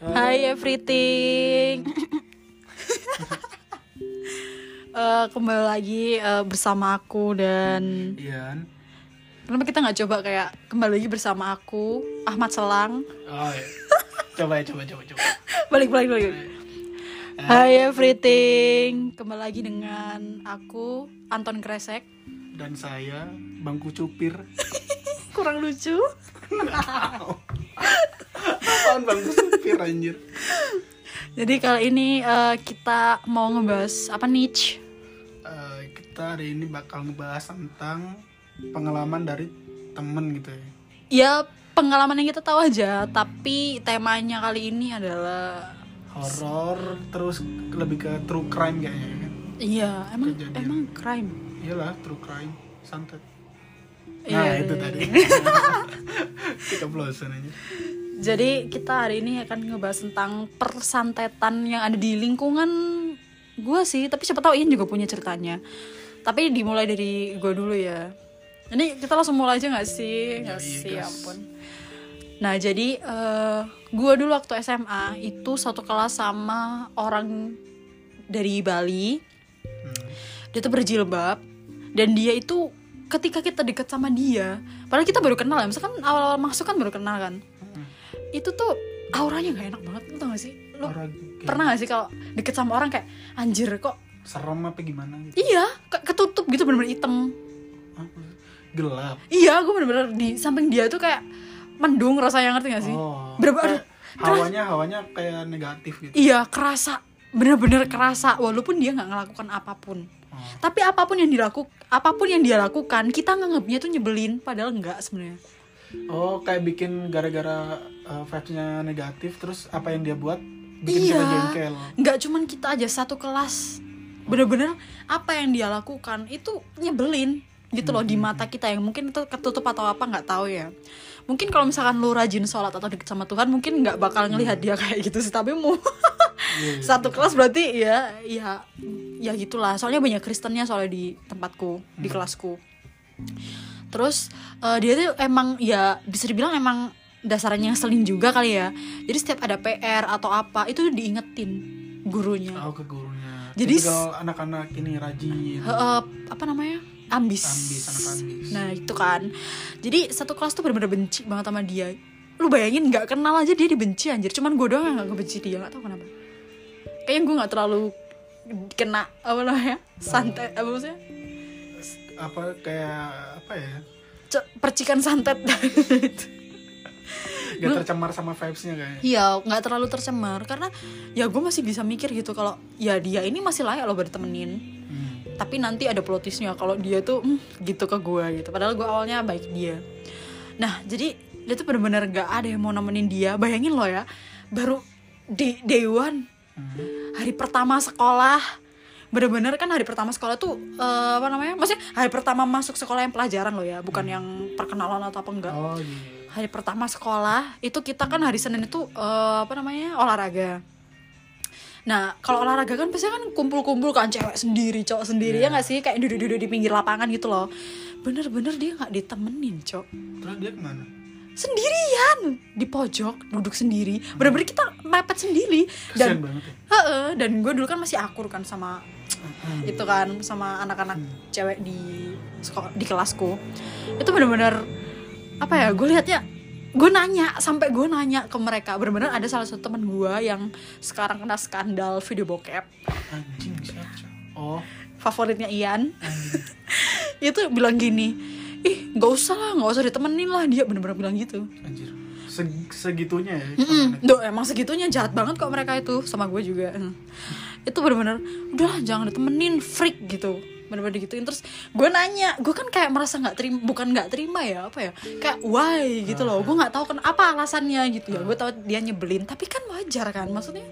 Hai everything. Eh, kembali lagi eh, bersama aku dan Ian. kenapa kita nggak coba kayak kembali lagi bersama aku Ahmad Selang. Oh, iya. coba ya, coba, coba, coba. Balik balik balik. Hai everything. Kembali lagi dengan aku Anton Kresek. Dan saya Bangku Cupir. Kurang lucu. Apaan Bangku Cupir anjir? Jadi kali ini eh, kita mau ngebahas apa niche? Eh, kita hari ini bakal ngebahas tentang pengalaman dari temen gitu ya. Ya pengalaman yang kita tahu aja, tapi temanya kali ini adalah Horor terus lebih ke true crime kayaknya kan. Iya, emang Kejadian. emang crime. Iyalah, true crime, santet. Iya, Nah, iya, itu iya. tadi. Kita blosan aja. Jadi kita hari ini akan ngebahas tentang persantetan yang ada di lingkungan gue sih, tapi siapa tahu Ian juga punya ceritanya. Tapi dimulai dari gue dulu ya. Ini kita langsung mulai aja nggak sih? Ya, iya, sih, ya ampun. Nah jadi eh gue dulu waktu SMA itu satu kelas sama orang dari Bali. Hmm. Dia tuh berjilbab dan dia itu ketika kita deket sama dia, padahal kita baru kenal ya, misalkan awal-awal masuk kan baru kenal kan. Itu tuh auranya nggak enak banget lu tau gak sih lu Orang pernah gak sih kalau deket sama orang kayak anjir kok serem apa gimana gitu? iya ke- ketutup gitu bener-bener hitam? Gelap. iya gue bener-bener di samping dia tuh kayak mendung rasanya ngerti gak sih Oh. Kayak hawanya hawanya kayak negatif gitu. iya kerasa bener-bener kerasa walaupun dia nggak ngelakukan apa pun Oh. tapi apa pun yang dilakukan apa pun yang dia lakukan kita nganggapnya tuh nyebelin padahal enggak sebenarnya Oh, kayak bikin gara-gara uh, vibes-nya negatif terus apa yang dia buat bikin kita iya jengkel. nggak cuman kita aja satu kelas. Bener-bener apa yang dia lakukan itu nyebelin gitu loh di mata kita yang mungkin itu ketutup atau apa nggak tahu ya. Mungkin kalau misalkan lu rajin sholat atau deket sama Tuhan mungkin nggak bakal ngelihat dia kayak gitu sih tapi mau Iya, iya. satu kelas berarti ya ya ya gitulah. Soalnya banyak Kristennya soalnya di tempatku di kelasku. Terus eh, dia tuh emang ya bisa dibilang emang dasarnya ngeselin juga kali ya. Jadi setiap ada PR atau apa itu diingetin gurunya. Oh, ke gurunya. Jadi Tipikal anak-anak ini rajin. Eh, apa namanya? Ambis. Ambis, anak ambis. nah itu kan. Jadi satu kelas tuh bener-bener benci banget sama dia. Lu bayangin nggak kenal aja dia dibenci anjir. Cuman gue doang yang nggak ngebenci dia nggak tahu kenapa. Kayaknya gue nggak terlalu kena apa namanya santet apa maksudnya? Apa kayak apa ya? C- percikan santet Gak tercemar sama vibes-nya kayaknya. Iya, nggak terlalu tercemar karena ya gue masih bisa mikir gitu kalau ya dia ini masih layak loh buat ditemenin. Hmm. Tapi nanti ada plotisnya kalau dia tuh "Hmm," gitu ke gue gitu. Padahal gue awalnya baik dia. Nah, jadi dia tuh bener-bener gak ada yang mau nemenin dia. Bayangin loh ya, baru di day one Hmm. hari pertama sekolah bener-bener kan hari pertama sekolah tuh eh, apa namanya maksudnya hari pertama masuk sekolah yang pelajaran loh ya bukan yang perkenalan atau apa enggak Oh iya. Hari pertama sekolah itu kita kan hari Senin itu eh, apa namanya olahraga. Nah kalau olahraga kan biasanya kan kumpul-kumpul kan cewek sendiri, cowok sendiri ya nggak sih kayak duduk-duduk di pinggir lapangan gitu loh. Bener-bener dia nggak ditemenin cok, Terus dia ke mana? sendirian di pojok duduk sendiri. Bener-bener kita mepet sendiri dan ya. Heeh, dan gue dulu kan masih akur kan sama Hmm. itu kan sama anak-anak cewek di sekolah di kelasku itu bener-bener apa ya gue liatnya gue nanya sampai gue nanya ke mereka bener-bener ada salah satu teman gue yang sekarang kena skandal video bokep Anjing? Oh, favoritnya Ian itu bilang gini ih nggak usah lah nggak usah ditemenin lah dia bener-bener bilang gitu Anjir. Seg- segitunya ya. Mm-mm. Duh, emang segitunya jahat banget kok mereka itu sama gue juga. Itu bener-bener udah jangan ditemenin freak gitu. Bener-bener digituin terus gue nanya, gue kan kayak merasa nggak terima, bukan nggak terima ya apa ya, kayak why gitu loh. Gue nggak tahu kan apa alasannya gitu ya. Gue tahu dia nyebelin, tapi kan wajar kan, maksudnya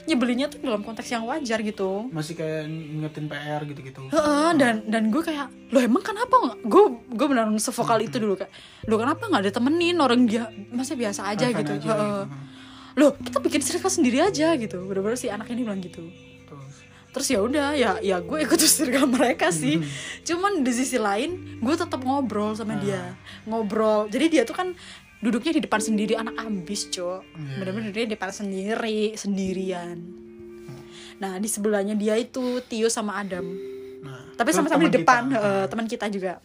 nyebelinnya tuh dalam konteks yang wajar gitu. Masih kayak ngingetin PR gitu-gitu. Heeh, dan dan gue kayak lo emang kenapa nggak gue gue benar sevokal itu dulu kayak lo kenapa nggak ditemenin orang dia masa biasa aja Fine gitu aja Heeh. gitu. lo kita bikin circle sendiri aja gitu bener-bener si anak ini bilang gitu Terus. ya udah ya ya gue ikut circle mereka sih. Cuman di sisi lain gue tetap ngobrol sama dia. Ngobrol. Jadi dia tuh kan duduknya di depan sendiri anak ambis cok. Iya. bener-bener dia di depan sendiri sendirian. Nah di sebelahnya dia itu Tio sama Adam. Nah, tapi sama-sama di depan kita. eh, teman kita juga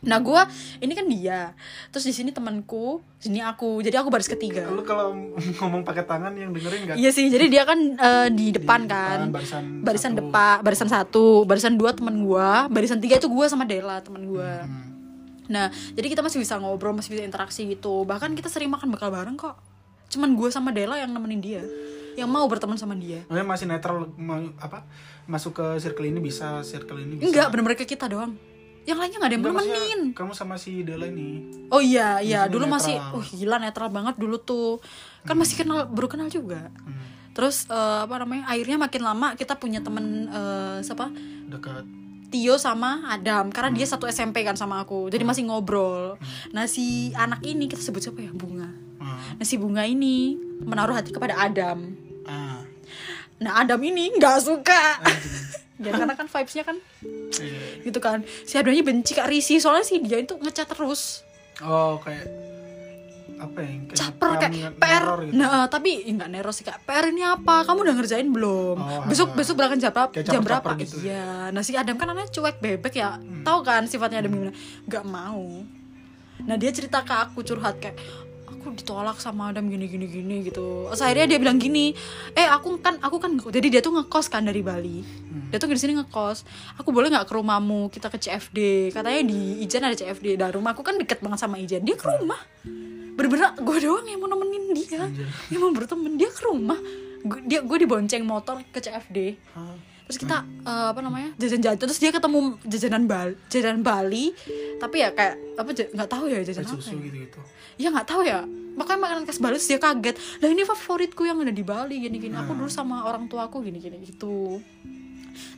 nah gua ini kan dia. Terus di sini temanku sini aku. Jadi aku baris ketiga. Lu kalau ngomong pakai tangan yang dengerin nggak? iya sih jadi dia kan eh, di depan Di kan. depan, barisan barisan satu. depan barisan satu. Barisan dua teman gua. Barisan tiga itu gua sama Dela teman gua. Hmm. nah jadi kita masih bisa ngobrol masih bisa interaksi gitu. Bahkan kita sering makan bekal bareng kok. Cuman gua sama Dela yang nemenin dia. Yang mau berteman sama dia. Maksudnya masih netral apa? Masuk ke circle ini bisa, circle ini bisa. enggak bener-bener ke kita doang yang lainnya nggak ada yang nemenin. Kamu sama si Dela ini. oh iya iya dulu masih netral. uh gila netral banget dulu tuh. Kan masih kenal baru kenal juga. Hmm, terus eh, apa namanya akhirnya makin lama kita punya temen eh, siapa? Dekat. Tio sama Adam. Karena dia satu SMP kan sama aku. Jadi masih ngobrol. Nah si anak ini kita sebut siapa ya? Bunga. Hmm. nah si bunga ini menaruh hati kepada Adam. Ah. nah Adam ini nggak suka ya karena kan vibesnya kan Iya. gitu kan. Si Adamnya benci kak Risi soalnya si dia itu ngecat terus. Oh, kayak apa ya? Kayak caper kayak PR gitu. nah tapi eh, nggak neror sih kak. PR ini apa? Kamu udah ngerjain belum? Oh, besok besok berangkat jam berapa jam berapa? gitu iya. Nah si Adam kan anaknya cuek bebek ya. Tahu kan sifatnya Adam gimana? Nggak mau. Nah dia cerita ke aku curhat kayak aku ditolak sama Adam gini gini gini gitu. Terus akhirnya dia bilang gini eh aku kan aku kan jadi dia tuh ngekos kan dari Bali. Dia tuh di sini ngekos. Aku boleh nggak ke rumahmu? Kita ke CFD katanya di Ijen ada CFD dan rumahku kan deket banget sama Ijen. Dia ke rumah. Bener-bener gue doang yang mau nemenin dia. Yang mau berteman dia ke rumah. Gua- dia gue dibonceng motor ke CFD. Terus kita eh, apa namanya jajan-jajan terus dia ketemu jajanan Bali jajanan Bali. Tapi ya kayak apa nggak tahu ya jajan Kayak apa susu ya. gitu-gitu. ya nggak tahu ya. Makanya makanan khas Bali dia kaget. Lah ini favoritku yang ada di Bali gini gini aku dulu sama orang tuaku gini gini gitu.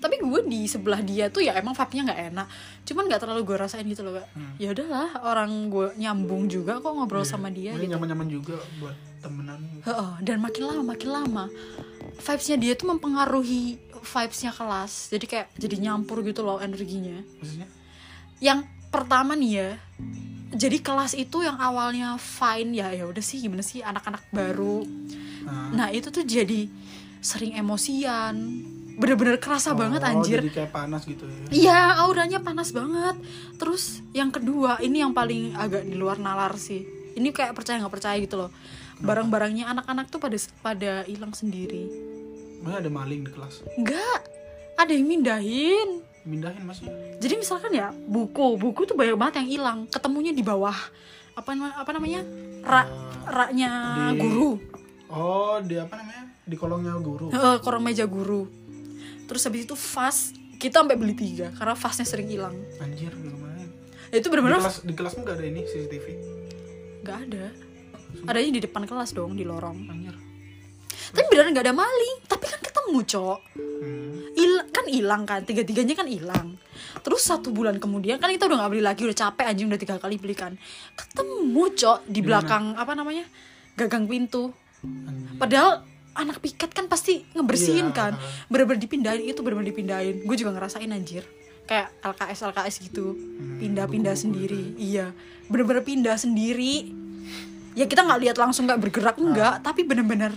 Tapi gue di sebelah dia tuh ya emang vibe-nya nggak enak. Cuman nggak terlalu gue rasain gitu loh kak. Ya udahlah orang gue nyambung juga kok ngobrol sama dia Mungkin gitu. nyaman-nyaman juga buat temenan. Heeh, dan makin lama makin lama vibesnya dia tuh mempengaruhi vibesnya kelas jadi kayak jadi nyampur gitu loh energinya Maksudnya? yang pertama nih ya jadi kelas itu yang awalnya fine ya ya udah sih gimana sih anak-anak baru Ah. nah itu tuh jadi sering emosian bener-bener kerasa banget Oh, anjir Jadi kayak panas gitu ya. Iya, auranya panas banget. Terus yang kedua, ini yang paling agak di luar nalar sih. Ini kayak percaya nggak percaya gitu loh. Barang-barangnya anak-anak tuh pada pada hilang sendiri. Mana ada maling di kelas? Enggak, ada yang mindahin. Mindahin masih. Jadi misalkan ya buku, buku tuh banyak banget yang hilang. Ketemunya di bawah apa apa namanya rak raknya Di- guru, Oh, di apa namanya? Di kolongnya guru. Heeh, korong meja guru. Terus habis itu vas kita sampai beli tiga karena vasnya sering hilang. Anjir, lumayan. Ya, itu Di benar-benar kelas di kelasmu gak ada ini CCTV? nggak ada. Adanya di depan kelas dong di lorong. Anjir. Tapi beneran nggak ada maling. Tapi kan ketemu cok. Hmm. Il kan hilang kan tiga tiganya kan hilang. Terus satu bulan kemudian kan kita udah nggak beli lagi udah capek anjing udah tiga kali beli kan. Ketemu cok di belakang apa namanya gagang pintu. Anjir. Padahal anak piket kan pasti ngebersihin Iya. kan. Bener-bener dipindahin itu bener-bener dipindahin. Gue juga ngerasain anjir. Kayak LKS LKS gitu. Pindah-pindah sendiri. Iya. Bener-bener pindah sendiri. Ya kita nggak lihat langsung nggak bergerak enggak, tapi bener-bener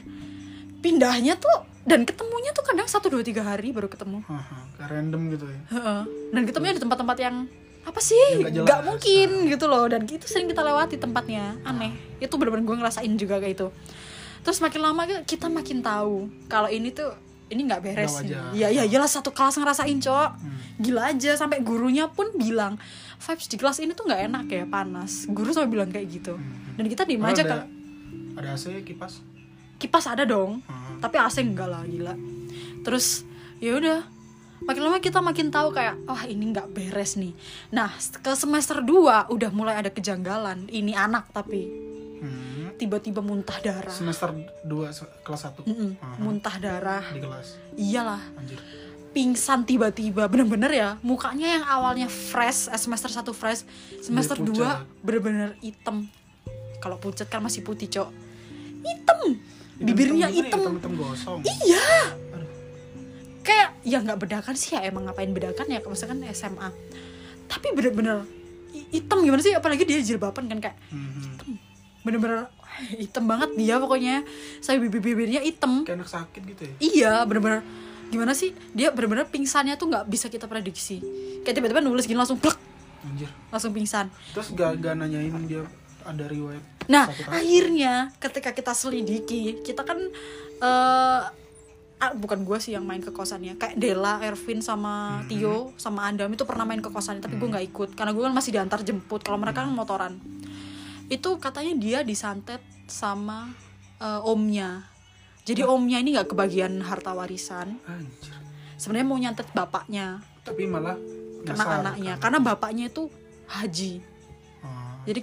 pindahnya tuh dan ketemunya tuh kadang satu dua tiga hari baru ketemu. Haha, kayak random gitu ya. Heeh. Dan ketemunya di tempat-tempat yang apa sih? Yang jelas. nggak mungkin gitu loh. Dan itu sering kita lewati tempatnya. Aneh. Itu bener-bener gue ngerasain juga kayak itu. Terus makin lama kita makin tahu kalau ini tuh ini nggak beres. nih. Iya iya jelas satu kelas ngerasain cok. Gila aja sampai gurunya pun bilang vibes di kelas ini tuh nggak enak ya panas. Guru sampai bilang kayak gitu. Dan kita diem aja ada, kan ada AC kipas. Kipas ada dong. Hmm. tapi AC enggak lah gila. Terus ya udah. Makin lama kita makin tahu kayak wah ini nggak beres nih. Nah ke semester 2 udah mulai ada kejanggalan. Ini anak tapi. Hmm. tiba-tiba muntah darah. Semester 2 kelas 1 Mm-mm, muntah darah. Di kelas. iyalah. Anjir. pingsan tiba-tiba. Bener-bener ya mukanya yang awalnya fresh eh, semester 1 fresh semester Jadi 2 pucat. bener-bener hitam. Kalau pucat kan masih putih cok. Hitam bibirnya hitam. Hitam-hitam gosong. iya. Aduh. kayak ya nggak bedakan sih ya emang ngapain bedakan ya misalkan SMA tapi bener-bener hi- hitam gimana sih? Apalagi dia jilbaban kan kayak Mhm. bener-bener hitam banget dia pokoknya. Saya bibir-bibirnya hitam. Kayak anak sakit gitu ya? Iya bener-bener. Gimana sih? Dia bener-bener pingsannya tuh nggak bisa kita prediksi. Kayak tiba-tiba nulis gini langsung plek. Anjir. Langsung pingsan. Terus gak, gak nanyain dia ada riwayat Nah, akhirnya ketika kita selidiki, kita kan ah, bukan gue sih yang main ke kosannya, kayak Dela, Ervin sama Tio sama Andam itu pernah main ke kosannya, tapi gue nggak ikut karena gue kan masih diantar jemput. Kalau mereka kan motoran. Itu katanya dia disantet sama eh, omnya. Jadi omnya ini nggak kebagian harta warisan. Sebenarnya mau nyantet bapaknya, tapi malah kena nyasar, anaknya, kan? karena bapaknya itu haji. Oh, Jadi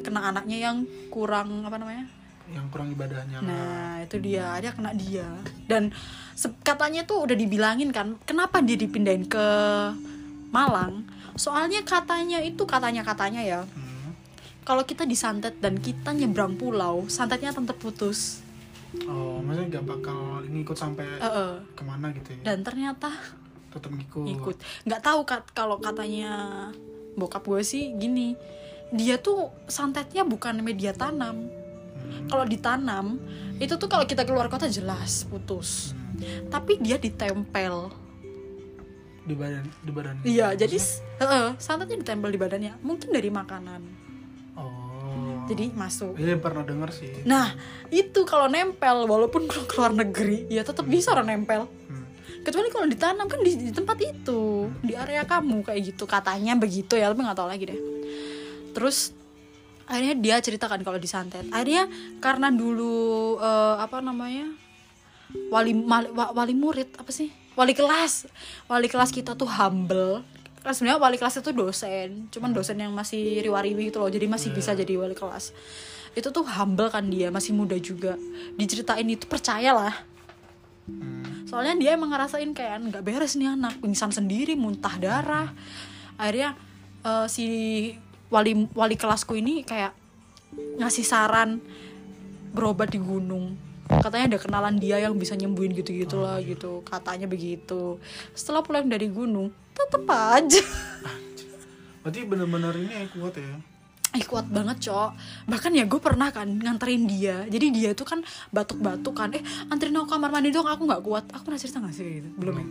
kena anaknya yang kurang apa namanya? yang kurang ibadahnya. Nah itu dia, dia kena dia Dan katanya tuh udah dibilangin kan Kenapa dia dipindahin ke Malang Soalnya katanya itu katanya-katanya ya Hmm. Kalau kita disantet dan kita nyebrang pulau Santetnya akan terputus oh maksudnya gak bakal ngikut sampai Eh, eh. ke mana gitu ya Dan ternyata tetap ngikut ikut nggak tahu kat kalau katanya bokap gue sih gini dia tuh santetnya bukan media tanam Hmm. kalau ditanam itu tuh kalau kita keluar kota jelas putus Hmm. tapi dia ditempel di badan di badan Iya, jadi heeh, santetnya ditempel di badannya. Mungkin dari makanan. oh Jadi masuk. iya pernah denger sih Nah, itu kalau nempel walaupun kalau keluar negeri, ya tetap bisa orang nempel. Hmm. Kecuali kalau ditanam kan di, di tempat itu, di area kamu kayak gitu. Katanya begitu ya, tapi nggak tahu lagi deh. Terus akhirnya dia ceritakan kalau disantet. Akhirnya karena dulu eh, apa namanya? wali mali- wa- wali murid apa sih? Wali kelas. Wali kelas kita tuh humble. Kan sebenarnya wali kelas itu dosen. Cuman dosen yang masih riwariwi gitu loh. Jadi masih bisa jadi wali kelas. Itu tuh humble kan dia masih muda juga. Diceritain itu percayalah Hmm. soalnya dia emang ngerasain kayak nggak beres nih anak. Pingsan sendiri muntah darah. Akhirnya eh, si wali wali kelasku ini kayak ngasih saran berobat di gunung. Katanya ada kenalan dia yang bisa nyembuhin gitu gitu lah gitu. Katanya begitu. Setelah pulang dari gunung tetep aja. Berarti bener-bener ini kuat ya Ih kuat banget cok. Bahkan ya gue pernah kan nganterin dia. Jadi dia tuh kan batuk-batuk kan. Eh anterin aku kamar mandi dong. Aku gak kuat. Aku pernah cerita gak sih gitu? Belum ya?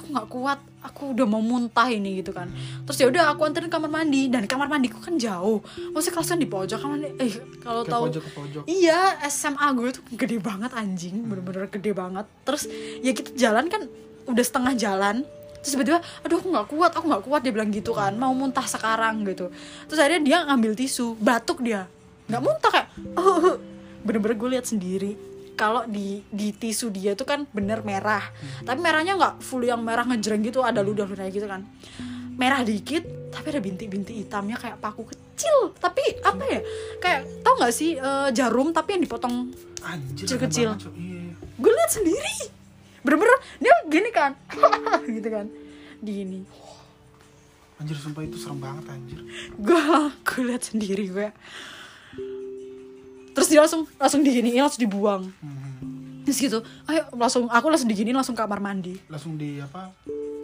Aku gak kuat. Aku udah mau muntah ini gitu kan. Terus ya udah aku anterin kamar mandi. Dan kamar mandiku kan jauh. Maksudnya kelas kan di pojok. Kamar mandi Eh kalau tahu pojok ke pojok. Iya SMA gue tuh gede banget anjing. Bener-bener gede banget. Terus ya kita jalan kan Udah setengah jalan Terus tiba-tiba Aduh aku gak kuat Aku gak kuat Dia bilang gitu kan. Mau muntah sekarang gitu. Terus akhirnya dia ngambil tisu Batuk dia. Gak muntah kayak "Oh." Bener-bener gue lihat sendiri kalau di di tisu dia tuh kan bener merah. Tapi merahnya nggak full yang merah ngejreng gitu ada ludah-ludah gitu kan. Merah dikit tapi ada bintik-bintik hitamnya kayak paku kecil. Tapi apa ya kayak tau nggak sih eh, jarum tapi yang dipotong anjir banget, Cok. iya. Gue lihat sendiri bener-bener dia gini kan. Gitu kan. Gini. Anjir sumpah itu serem banget anjir. Gue gue lihat sendiri gue terus dia langsung langsung diginiin langsung dibuang. Hmm. terus gitu ayo langsung aku langsung diginiin langsung ke kamar mandi. Langsung di apa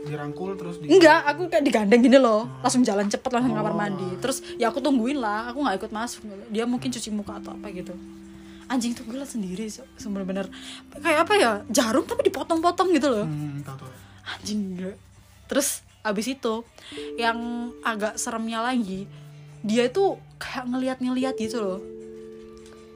dirangkul terus di enggak aku kayak digandeng gini loh. Langsung jalan cepet langsung ke kamar Oh. mandi. Terus ya aku tungguin lah aku nggak ikut masuk. Dia mungkin cuci muka atau apa gitu anjing tuh gue liat sendiri se- bener-bener. Kayak apa ya jarum tapi dipotong-potong gitu loh. Hmm, tahu tahu. Anjing gila. terus abis itu yang agak seremnya lagi dia itu kayak ngeliat-ngeliat gitu loh.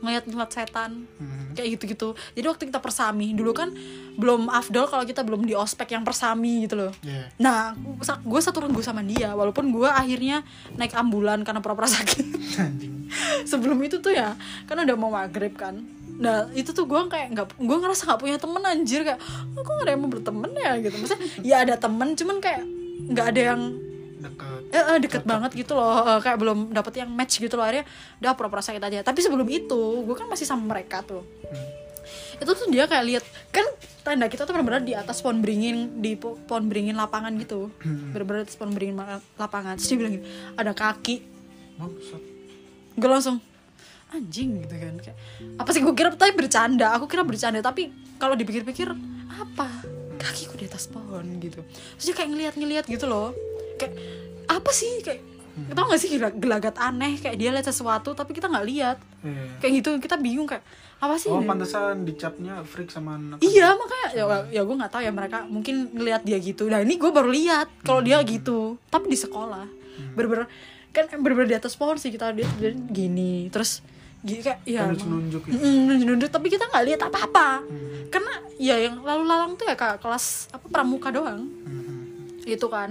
Ngeliat-ngeliat setan Hmm. kayak gitu-gitu. Jadi waktu kita persami dulu kan belum afdol kalau kita belum di ospek yang persami gitu loh. Iya. nah gue satu renggu sama dia walaupun gue akhirnya naik ambulan karena pura-pura sakit sebelum itu tuh ya kan udah mau maghrib kan. Nah itu tuh gue kayak nggak gue ngerasa nggak punya temen anjir. Kayak "Oh, kok gak ada yang mau berteman ya? Gitu. Maksudnya ya ada temen cuman kayak nggak ada yang deket. Eh, eh, deket banget gitu loh. Eh, kayak belum dapet yang match gitu loh. Akhirnya udah pura-pura sakit aja. Tapi sebelum itu gue kan masih sama mereka tuh. Hmm. itu tuh dia kayak lihat kan tenda kita tuh benar-benar di atas pohon beringin di po- pohon beringin lapangan gitu. Benar-benar di atas pohon beringin ma- lapangan. Terus dia bilang gini, ada kaki gue langsung anjing gitu kan. Kayak apa sih gue kira tapi bercanda. Aku kira bercanda tapi kalau dipikir-pikir apa? Kakiku di atas pohon gitu. Terus dia kayak ngeliat-ngeliat gitu loh. Kayak apa sih? Kayak kita gak sih gela- gelagat aneh. Kayak dia lihat sesuatu tapi kita nggak lihat Iya. kayak gitu kita bingung kayak apa sih? Oh pantesan dicapnya freak sama anak. Iya makanya ya, ya gue nggak tahu ya mereka mungkin ngelihat dia gitu. Nah ini gue baru lihat kalau dia gitu, tapi di sekolah. Berber kan berber di atas pohon sih kita dia, dia gini terus gini kayak ya Nunjuk nunjuk nunjuk-nunjuk, tapi kita nggak lihat apa-apa. Karena ya yang lalu lalang tuh ya kayak kelas apa pramuka doang. Mhm. gitu kan.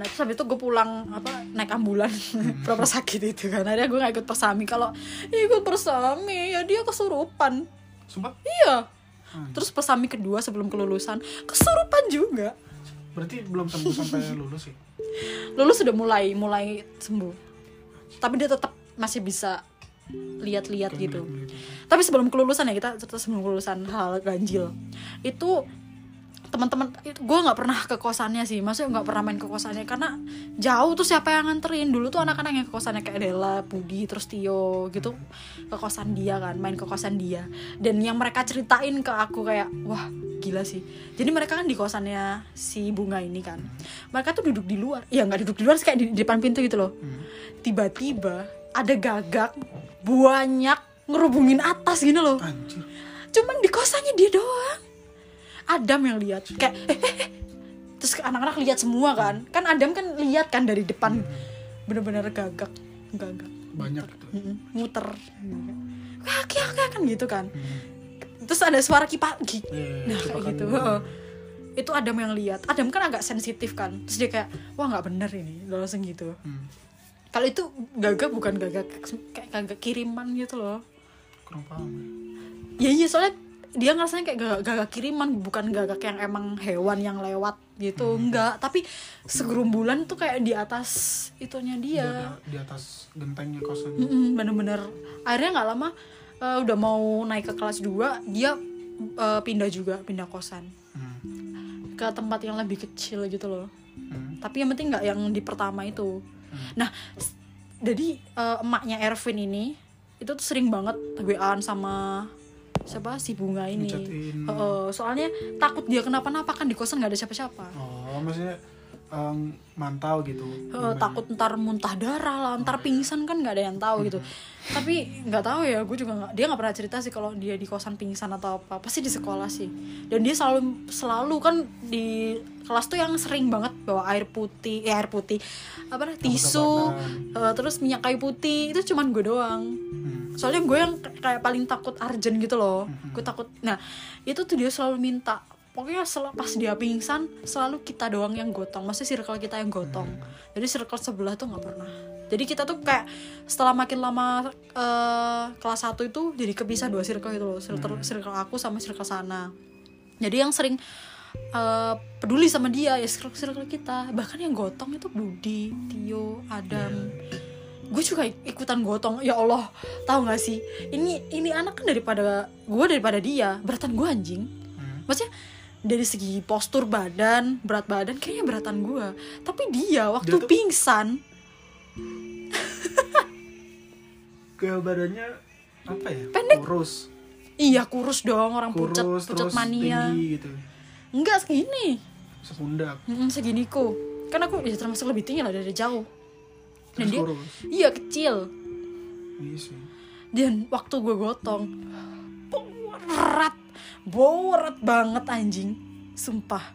Nah terus habis itu gue pulang apa naik ambulan pura-pura sakit itu kan. Akhirnya gue gak ikut persami. Kalau ikut persami. Ya dia kesurupan. Sumpah? iya. Hmm. terus persami kedua sebelum kelulusan. Kesurupan juga Berarti belum sembuh sampai lulus sih. lulus sudah mulai mulai sembuh. Tapi dia tetap masih bisa lihat-lihat gitu. tapi sebelum kelulusan ya kita cerita sebelum kelulusan hal ganjil. Itu teman-teman gue nggak pernah ke kosannya sih. Maksudnya nggak pernah main ke kosannya. Karena jauh tuh siapa yang nganterin. Dulu tuh anak-anak yang ke kosannya kayak Dela, Budi, terus Tio gitu. Ke kosan dia kan main ke kosan dia. Dan yang mereka ceritain ke aku kayak wah gila sih. Jadi mereka kan di kosannya si bunga ini kan. Mereka tuh duduk di luar. Ya nggak duduk di luar sih kayak di, di depan pintu gitu loh. Tiba-tiba ada gagak banyak ngerubungin atas gini loh. Anjir. cuman di kosannya dia doang Adam yang lihat. Kayak "Eh, eh, eh." terus anak-anak lihat semua kan. Kan Adam kan lihat kan dari depan. Bener-bener gagak. Gagak. Banyak. Gitu. Mm-mm, muter. Kaki kaki kan gitu kan. Terus ada suara kipas gi- Iya, nah kayak kipakan gitu. Gitu. heeh. itu Adam yang lihat. Adam kan agak sensitif kan. Terus dia kayak wah nggak bener ini. Langsung gitu. Hmm. kalau itu gagak bukan gagak kayak gagak kiriman gitu loh. Kurang paham. ya. Iya soalnya dia ngerasanya kayak gagak, gagak kiriman bukan gagak yang emang hewan yang lewat gitu enggak. Tapi segerumbulan tuh kayak di atas itunya Di, dia di atas gentengnya kosan. Bener-bener. Akhirnya nggak lama eh, udah mau naik ke kelas 2 dia eh, pindah juga pindah kosan. Hmm. ke tempat yang lebih kecil gitu loh. Hmm. tapi yang penting nggak yang di pertama itu. Nah s- jadi eh, emaknya Ervin ini itu tuh sering banget WA-an sama siapa? Si bunga ini. Heeh, soalnya takut dia kenapa-napa kan di kosan nggak ada siapa-siapa. Oh, maksudnya em, mantau gitu. Heeh, takut ntar muntah darah lah ntar pingsan kan nggak ada yang tahu gitu. Tapi nggak tahu ya gue juga nggak dia nggak pernah cerita sih kalau dia di kosan pingsan atau apa pasti di sekolah sih. Dan dia selalu selalu kan di kelas tuh yang sering banget bawa air putih eh, air putih apa tisu eh, terus minyak kayu putih itu cuman gue doang. Soalnya gue yang kayak paling takut arjen gitu loh. Gue takut nah itu tuh dia selalu minta. Pokoknya pas dia pingsan selalu kita doang yang gotong. Maksudnya circle kita yang gotong. Jadi circle sebelah tuh nggak pernah. Jadi kita tuh kayak setelah makin lama eh, kelas 1 itu jadi kepisah dua circle gitu loh. Circle, circle aku sama circle sana. Jadi yang sering eh, peduli sama dia ya circle circle kita. Bahkan yang gotong itu Budi Tio Adam gue juga ik- ikutan gotong ya Allah tahu nggak sih ini ini anak kan daripada gue daripada dia beratan gue anjing Hmm. maksudnya dari segi postur badan berat badan kayaknya beratan gue tapi dia waktu Dia tuh- pingsan Ke badannya apa ya? Pendek. Kurus. iya kurus dong orang Kurus pucat pucat mania tinggi gitu. enggak segini Sepundak. Mm, seginiku kan aku ya termasuk lebih tinggi lah dari jauh dan dia kurus. iya kecil. Iya sih. dan waktu gue gotong berat berat banget anjing. Sumpah.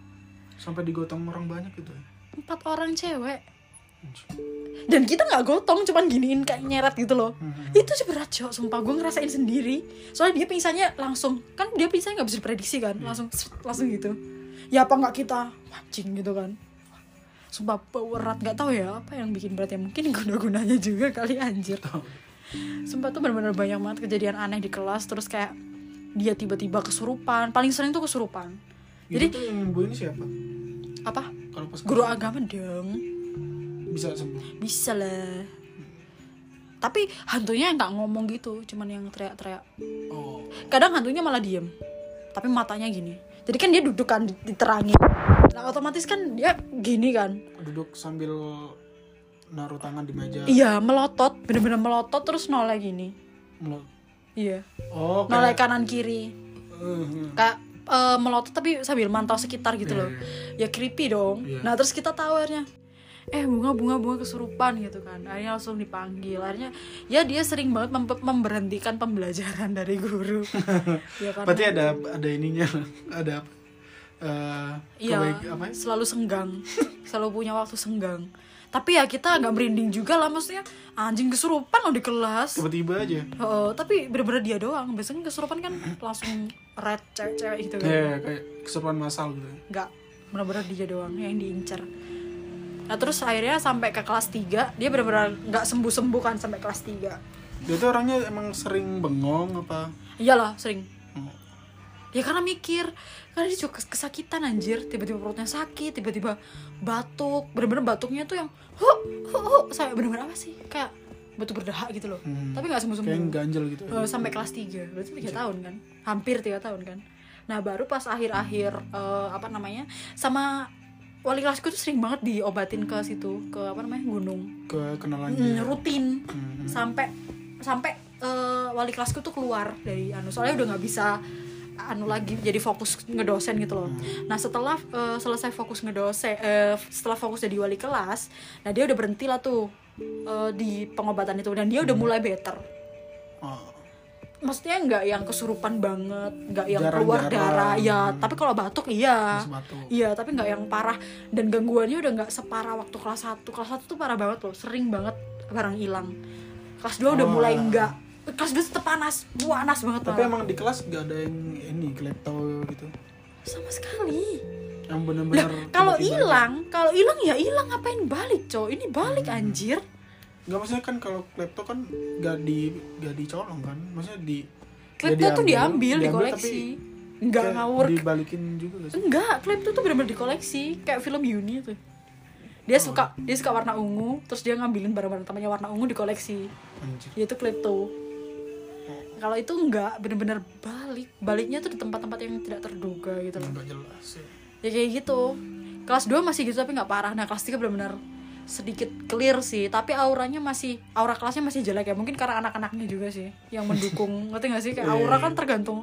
Sampai digotong orang banyak gitu ya. empat orang cewek. Dan kita nggak gotong cuman giniin kayak nyeret gitu loh. Hmm. itu sih berat cok. Sumpah gue ngerasain sendiri. Soalnya dia pingsannya langsung kan dia pingsannya nggak bisa diprediksi kan? Langsung langsung gitu. Ya apa nggak kita? Mancing gitu kan sumpah berat. Nggak tahu ya apa yang bikin berat ya? Mungkin guna gunanya juga kali anjir. Sumpah tuh benar-benar banyak banget kejadian aneh di kelas terus kayak dia tiba-tiba kesurupan. Paling sering tuh kesurupan. Jadi Jadi- tuh yang nyembuhin siapa? apa? Kalau pas guru kesurupan. agama dong. Bisa sembuh. bisa lah. Tapi hantunya nggak ngomong gitu cuman yang teriak-teriak. Oh. kadang hantunya malah diem tapi matanya gini. Jadi kan dia duduk kan diterangin nah otomatis kan dia gini kan. Duduk sambil naruh tangan di meja. iya melotot bener-bener melotot terus noleh gini. Melo- iya. Oh, noleh kayak kanan kiri. Eh. kayak eh, melotot tapi sambil mantau sekitar gitu Iya, loh ya creepy dong. Iya. nah terus kita tahu akhirnya eh bunga bunga bunga kesurupan gitu kan. Akhirnya langsung dipanggil. Akhirnya ya dia sering banget mem- memberhentikan pembelajaran dari guru. Ya kan berarti ada ada ininya ada apa eh, Iya, apa ya? selalu senggang, selalu punya waktu senggang. Tapi ya kita agak merinding juga lah, maksudnya anjing kesurupan loh di kelas. tiba-tiba aja Oh, tapi bener-bener dia doang. Biasanya kesurupan kan langsung red cewek-cewek gitu kan. ya kayak keserupan masal gitu Enggak, bener-bener dia doang yang diincar. Nah terus akhirnya sampai ke kelas 3 Dia bener-bener nggak sembuh-sembuh kan sampai kelas 3 dia tuh orangnya emang sering bengong apa Iyalah sering. Ya karena mikir. Karena dia juga kes- kesakitan anjir. Tiba-tiba perutnya sakit Tiba-tiba batuk. Bener-bener batuknya tuh yang Huh, huh, huh. Sampai bener-bener apa sih? Kayak batuk berdahak gitu loh. Hmm. Tapi gak sembuh-sembuh. Kayak ganjel gitu. Eh, Sampai kelas 3 Berarti 3 tahun kan? Hampir 3 tahun kan? Nah baru pas akhir-akhir eh, Apa namanya Sama wali kelasku tuh sering banget diobatin ke situ Ke apa namanya Gunung. Ke kenalan Hmm, dia. rutin. Hmm. sampai sampai eh, wali kelasku tuh keluar dari anu. Soalnya udah nggak bisa anu lagi jadi fokus ngedosen gitu loh. Nah setelah eh, selesai fokus ngedosen, eh, setelah fokus jadi wali kelas, nah dia udah berhenti lah tuh eh, di pengobatan itu dan dia udah mulai better. Oh. Maksudnya nggak yang kesurupan banget, nggak yang Jarang-jarang. keluar darah, ya. Tapi kalau batuk iya, batuk. iya. Tapi nggak yang parah dan gangguannya udah nggak separah waktu kelas 1 Kelas 1 tuh parah banget loh, sering banget barang hilang. Kelas 2 udah Oh. mulai enggak. Kelas 2 tetep panas, panas banget. tapi malah. emang di kelas gak ada yang ini klepto gitu sama sekali. yang bener-bener kalau hilang, kalau hilang ya hilang ngapain balik, cow? Ini balik Hmm. anjir. nggak maksudnya kan kalau klepto kan gak di gak dicolong kan maksudnya di Klepto ya tuh diambil, tapi dikoleksi. Enggak kayak ngawur. dibalikin juga gak sih Enggak, klepto tuh bener-bener dikoleksi Kayak film Yuni tuh Dia Oh. suka dia suka warna ungu Terus dia ngambilin barang-barang temannya warna ungu dikoleksi anjir Dia itu klepto Kalau itu enggak, bener-bener balik Baliknya tuh di tempat-tempat yang tidak terduga gitu loh. Nggak jelas ya Ya kayak gitu. Kelas 2 masih gitu tapi nggak parah. Nah kelas 3 bener-bener sedikit clear sih Tapi auranya masih, aura kelasnya masih jelek ya. Mungkin karena anak-anaknya juga sih Yang mendukung, ngerti gak sih? Kayak Iya, aura iya, kan tergantung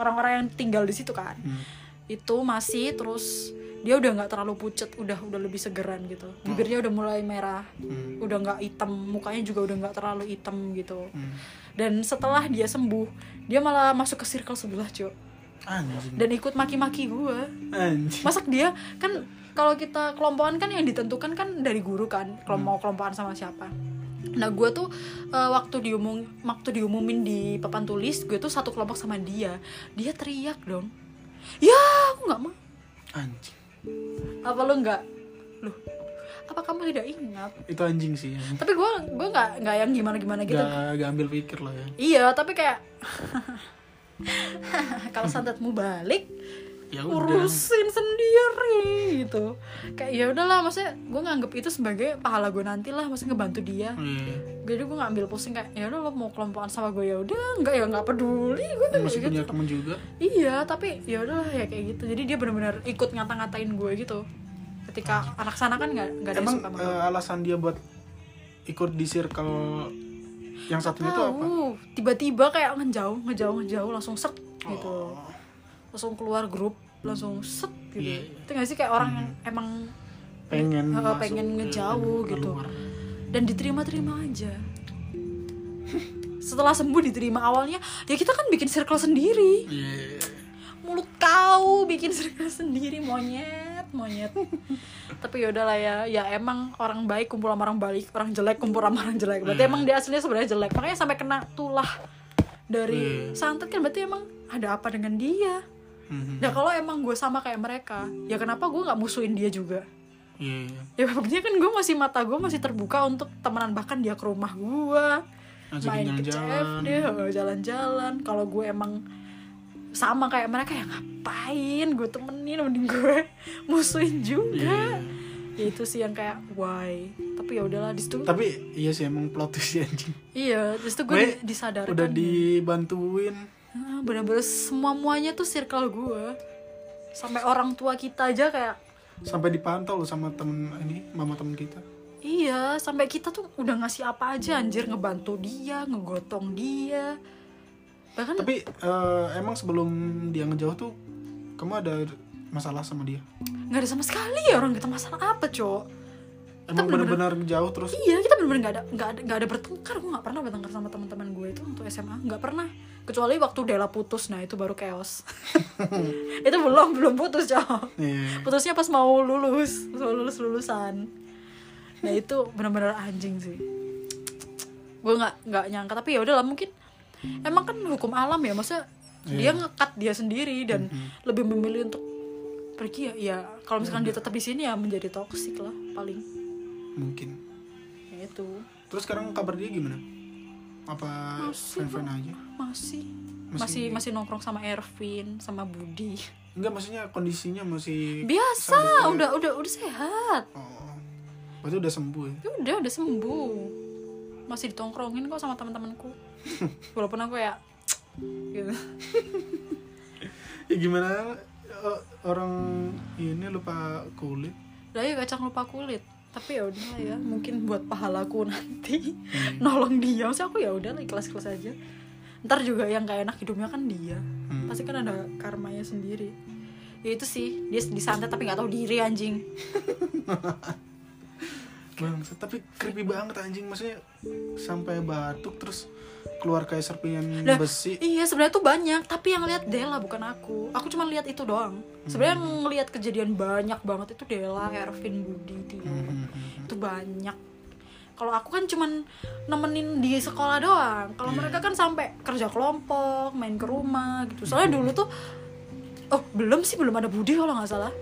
orang-orang yang tinggal di situ kan. Hmm. itu masih terus dia udah nggak terlalu pucet udah udah lebih segeran gitu. Bibirnya udah mulai merah Hmm. udah nggak hitam mukanya juga udah nggak terlalu hitam gitu. Hmm. dan setelah dia sembuh dia malah masuk ke circle sebelah anjing. Dan ikut maki-maki gue masak dia kan kalau kita kelompokan kan yang ditentukan kan dari guru kan kalau mau kelompokan sama siapa. Nah gue tuh eh, waktu diumum waktu diumumin di papan tulis gue tuh satu kelompok sama dia. Dia teriak dong. Ya aku nggak mau. Anjing apa lu nggak? Lu apa kamu tidak ingat? Itu anjing sih ya. tapi gue gue nggak nggak yang gimana gimana gitu. Gak, gak ambil pikir lah ya. Iya tapi kayak kalau santatmu balik ya udah. Urusin sendiri gitu. Kayak ya udahlah maksudnya gue nganggep itu sebagai pahala gue nanti lah maksudnya ngebantu dia. Iya. jadi gue nggak ambil pusing kayak ya udah lo mau kelompokan sama gue ya udah nggak ya nggak peduli. Gue tuh masih punya gitu. temen juga? Iya tapi ya udahlah ya kayak gitu. Jadi dia benar-benar ikut ngata-ngatain gue gitu. Ketika anak sana kan nggak nggak ada emang suka sama gue eh, alasan dia buat ikut di circle yang satunya itu apa? Tiba-tiba kayak ngejauh ngejauh ngejauh langsung set gitu. Oh. Langsung keluar grup langsung set gitu. Iya. itu nggak sih? Kayak orang yang emang pengen Eh, masuk pengen ke- ngejauh ke gitu. dan diterima-terima aja. Setelah sembuh diterima awalnya ya kita kan bikin circle sendiri. Iya. mulut kau bikin circle sendiri monyet monyet. Tapi yaudah lah ya ya emang orang baik kumpul sama orang baik orang jelek kumpul sama orang jelek. Berarti Hmm. emang dia aslinya sebenarnya jelek. Makanya sampai kena tulah dari Hmm. santet kan berarti emang ada apa dengan dia Mhm. nah kalau emang gue sama kayak mereka ya kenapa gue nggak musuhin dia juga Iya, iya. ya buktinya kan gue masih mata gue masih terbuka untuk temenan bahkan dia ke rumah gue main ke jalan-jalan. CFD oh, jalan-jalan kalau gue emang sama kayak mereka ya ngapain gue temenin mending gue musuhin juga Iya. ya itu sih yang kayak why tapi ya udahlah di situ Tapi iya sih emang plot twist anjing. iya di situ gue Gue di- disadarkan Udah dibantuin. Ah, bener-bener semua muanya tuh circle gue sampai orang tua kita aja kayak sampai dipantau loh sama temen ini mama temen kita. Iya, sampai kita tuh udah ngasih apa aja anjir ngebantu dia, ngegotong dia. Bahkan tapi eh, emang sebelum dia ngejauh tuh kamu ada masalah sama dia? Nggak ada sama sekali ya orang kita masalah apa, Cok? emang benar-benar jauh terus? Iya kita bener-bener nggak ada nggak ada nggak ada bertengkar. Gue nggak pernah bertengkar sama teman-teman gue itu untuk SMA nggak pernah kecuali waktu Dela putus nah itu baru chaos. Itu belum belum putus cowok Iya. putusnya pas mau lulus pas mau lulus lulusan. Nah itu benar-benar anjing sih. Gue nggak nggak nyangka tapi ya udahlah mungkin emang kan hukum alam ya maksudnya dia ngekat dia sendiri dan lebih memilih untuk pergi ya ya kalau misalkan dia tetap di sini ya menjadi toksik lah paling. Mungkin. Ya itu. Terus sekarang kabar dia gimana apa Masih, fan fan aja? Masih. Masih- masih masih nongkrong sama Ervin sama Budi. Enggak maksudnya kondisinya masih biasa Sampai- udah udah udah sehat. Oh berarti udah sembuh ya? Ya udah udah sembuh. Masih ditongkrongin kok sama teman-temanku. Walaupun aku ya gitu. Ya gimana eh, orang ini lupa kulit? Lah ya kacang lupa kulit tapi ya udah ya mungkin buat pahalaku nanti. Nolong dia maksudnya aku ya udah lah ikhlas ikhlas aja. Ntar juga yang gak enak hidupnya kan dia. Hmm. pasti kan ada karmanya sendiri. Ya itu sih dia disantet tapi nggak tahu diri anjing bang tapi creepy banget anjing maksudnya sampai batuk terus keluar kayak serpihan Lah, besi Iya sebenarnya tuh banyak, tapi yang lihat Dela bukan aku. Aku cuma lihat itu doang. Sebenarnya yang ngelihat kejadian banyak banget itu Dela, Ervin, Budi, Tio. Hmm, Itu banyak. Kalau aku kan cuman nemenin di sekolah doang. Kalau mereka kan sampai kerja kelompok, main ke rumah gitu. Soalnya dulu tuh oh, belum sih belum ada Budi kalau nggak salah.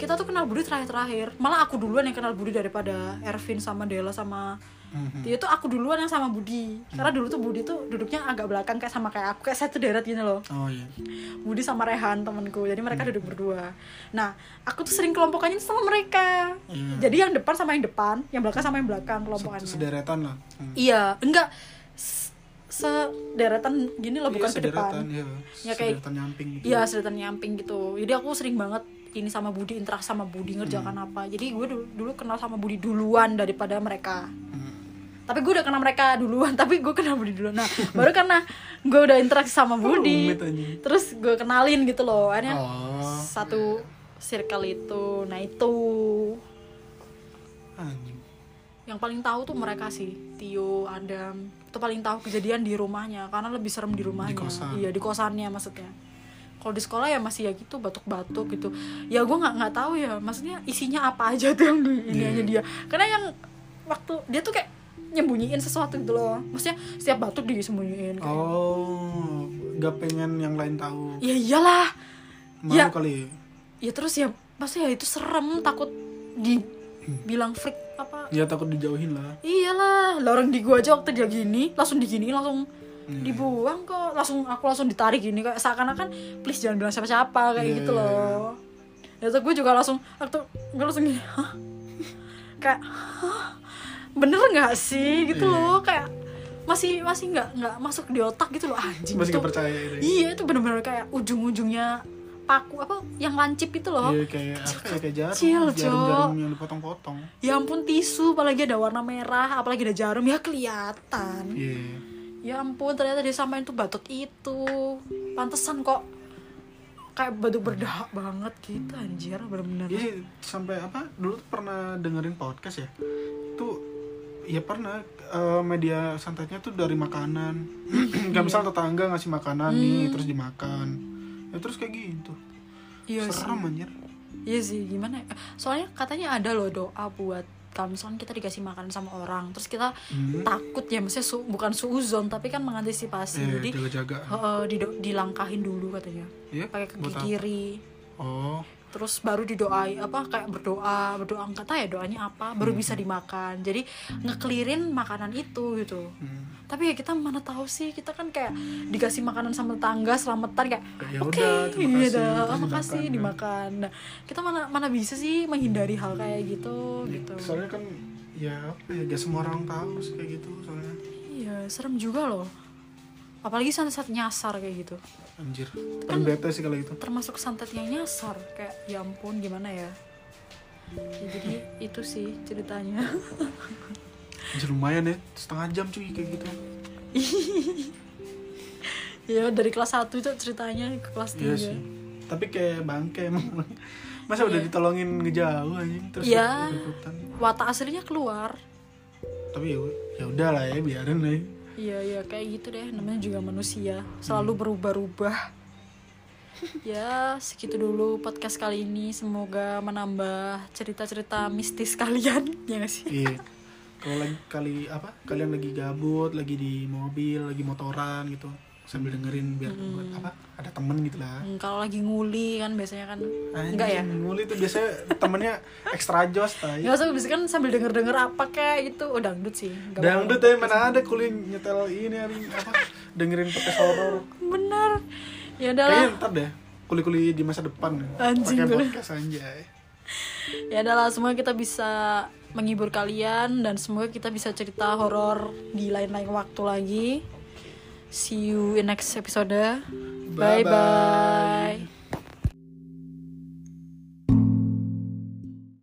Kita tuh kenal Budi terakhir-terakhir. Malah aku duluan yang kenal Budi daripada Ervin sama Dela sama Mhm. dia tuh aku duluan yang sama Budi. Karena dulu tuh Budi tuh duduknya agak belakang kayak sama kayak aku kayak satu deret gini loh. Oh iya. Budi sama Rehan temanku. Jadi mereka duduk berdua. Nah aku tuh sering kelompokannya sama mereka. Iya. jadi yang depan sama yang depan yang belakang sama yang belakang kelompokannya. Sederetan lah. Hmm. iya enggak. Sederetan gini loh bukan Iya, ke depan. iya. Ya, kayak- sederetan nyamping gitu. Iya sederetan nyamping gitu. Jadi aku sering banget ini sama Budi interaksi sama Budi ngerjakan apa. Jadi gue dulu, dulu kenal sama Budi duluan daripada mereka. Hmm. tapi gue udah kenal mereka duluan tapi gue kenal Budi dulu nah baru karena gue udah interaksi sama Budi anjing. terus gue kenalin gitu loh. Akhirnya oh. satu circle itu. Nah itu. Anjing. Yang paling tahu tuh mereka sih Tio Adam. Itu paling tahu kejadian di rumahnya karena lebih serem di rumahnya. kosan. iya di kosannya maksudnya kalau di sekolah ya masih ya gitu batuk-batuk gitu. Ya gue nggak nggak tahu ya maksudnya isinya apa aja tuh yang di ini Iya. aja dia. Karena yang waktu dia tuh kayak nyembunyiin sesuatu gitu loh. Maksudnya setiap batuk disembunyiin kayak, oh gak pengen yang lain tahu. Ya iyalah. Malu Ya. kali. Ya ya terus ya pasti ya itu serem takut dibilang freak apa. Ya takut dijauhin lah. Iyalah lah orang di gua aja waktu dia gini langsung digini langsung Hmm. dibuang kok langsung aku langsung ditarik gini kayak seakan-akan please jangan bilang siapa-siapa kayak Iya, gitu iya, loh ya tuh gue juga langsung waktu gue langsung gini hah kayak hah bener nggak sih gitu Iya. loh kayak masih masih nggak nggak masuk di otak gitu loh anjing masih itu percaya itu ya? iya itu bener-bener kayak ujung-ujungnya paku apa yang lancip itu loh Iya kayak ya, kayak jarum, Kecil, jarum, yang dipotong-potong. ya ampun tisu apalagi ada warna merah apalagi ada jarum ya kelihatan Iya. Ya ampun ternyata dia samain tuh batuk itu pantesan kok kayak batuk berdahak banget gitu anjir bener-bener Iya sih, sampai apa? Dulu tuh pernah dengerin podcast ya. Tuh ya pernah eh, media santetnya tuh dari makanan. Gak misal tetangga ngasih makanan nih terus dimakan. Ya terus kayak gitu. iya sih Serem anjir. iya sih gimana ya? soalnya katanya ada loh doa buat kalau misalkan kita dikasih makanan sama orang terus kita Hmm. takut ya maksudnya su- bukan suuzon tapi kan mengantisipasi Iya, jadi jaga-jaga. eh, dido- dilangkahin dulu katanya Iya. pakai kaki kiri Oh, terus baru didoai apa kayak berdoa berdoa nggak tahu ya doanya apa? Baru bisa dimakan. Jadi ngekelirin makanan itu gitu. Hmm. tapi ya kita mana tahu sih kita kan kayak dikasih makanan sama tetangga selamatan kayak Ya oke udah, terima iya dah makasih dimakan, dimakan. Nah kita mana mana bisa sih menghindari hal kayak gitu gitu. soalnya kan ya apa ya, gak semua orang tahu sih kayak gitu soalnya. iya serem juga loh apalagi santet-santet nyasar kayak gitu Anjir. Kan bete sih kalau itu. termasuk santet yang nyasar kayak ya ampun gimana ya Ya, jadi itu sih ceritanya Anjir lumayan ya, setengah jam cuy kayak gitu. ya dari kelas 1 itu ceritanya ke kelas 3 Iya sih. Tapi kayak bangke emang. masa udah ditolongin ngejauh anjing terus Iya. ikut-ikutan. watak aslinya keluar tapi ya ya udah lah ya biarin lah ya. Iya iya kayak gitu deh. Namanya juga manusia. Selalu berubah-ubah. ya segitu dulu podcast kali ini. Semoga menambah cerita-cerita mistis kalian. Ya gak sih? iya. Kalau lagi kali apa? Kalian lagi gabut lagi di mobil lagi motoran gitu sambil dengerin biar buat apa ada temen gitu lah. Hmm, Kalau lagi nguli kan biasanya kan Anjing, enggak ya? nguli tuh biasanya temennya extra jos tay Nggak usah biasanya kan sambil denger-denger apa kayak gitu. Oh dangdut sih. Nggak dangdut ya mana ada kulit nyetel ini hari apa dengerin podcast horor. Apa-apa. Bener. Ya udahlah kayaknya ntar deh kuli-kuli di masa depan Anjing, pakai podcast anjay. Ya adalah semoga kita bisa menghibur kalian dan semoga kita bisa cerita horor di lain-lain waktu lagi. See you in next episode. Bye bye. bye.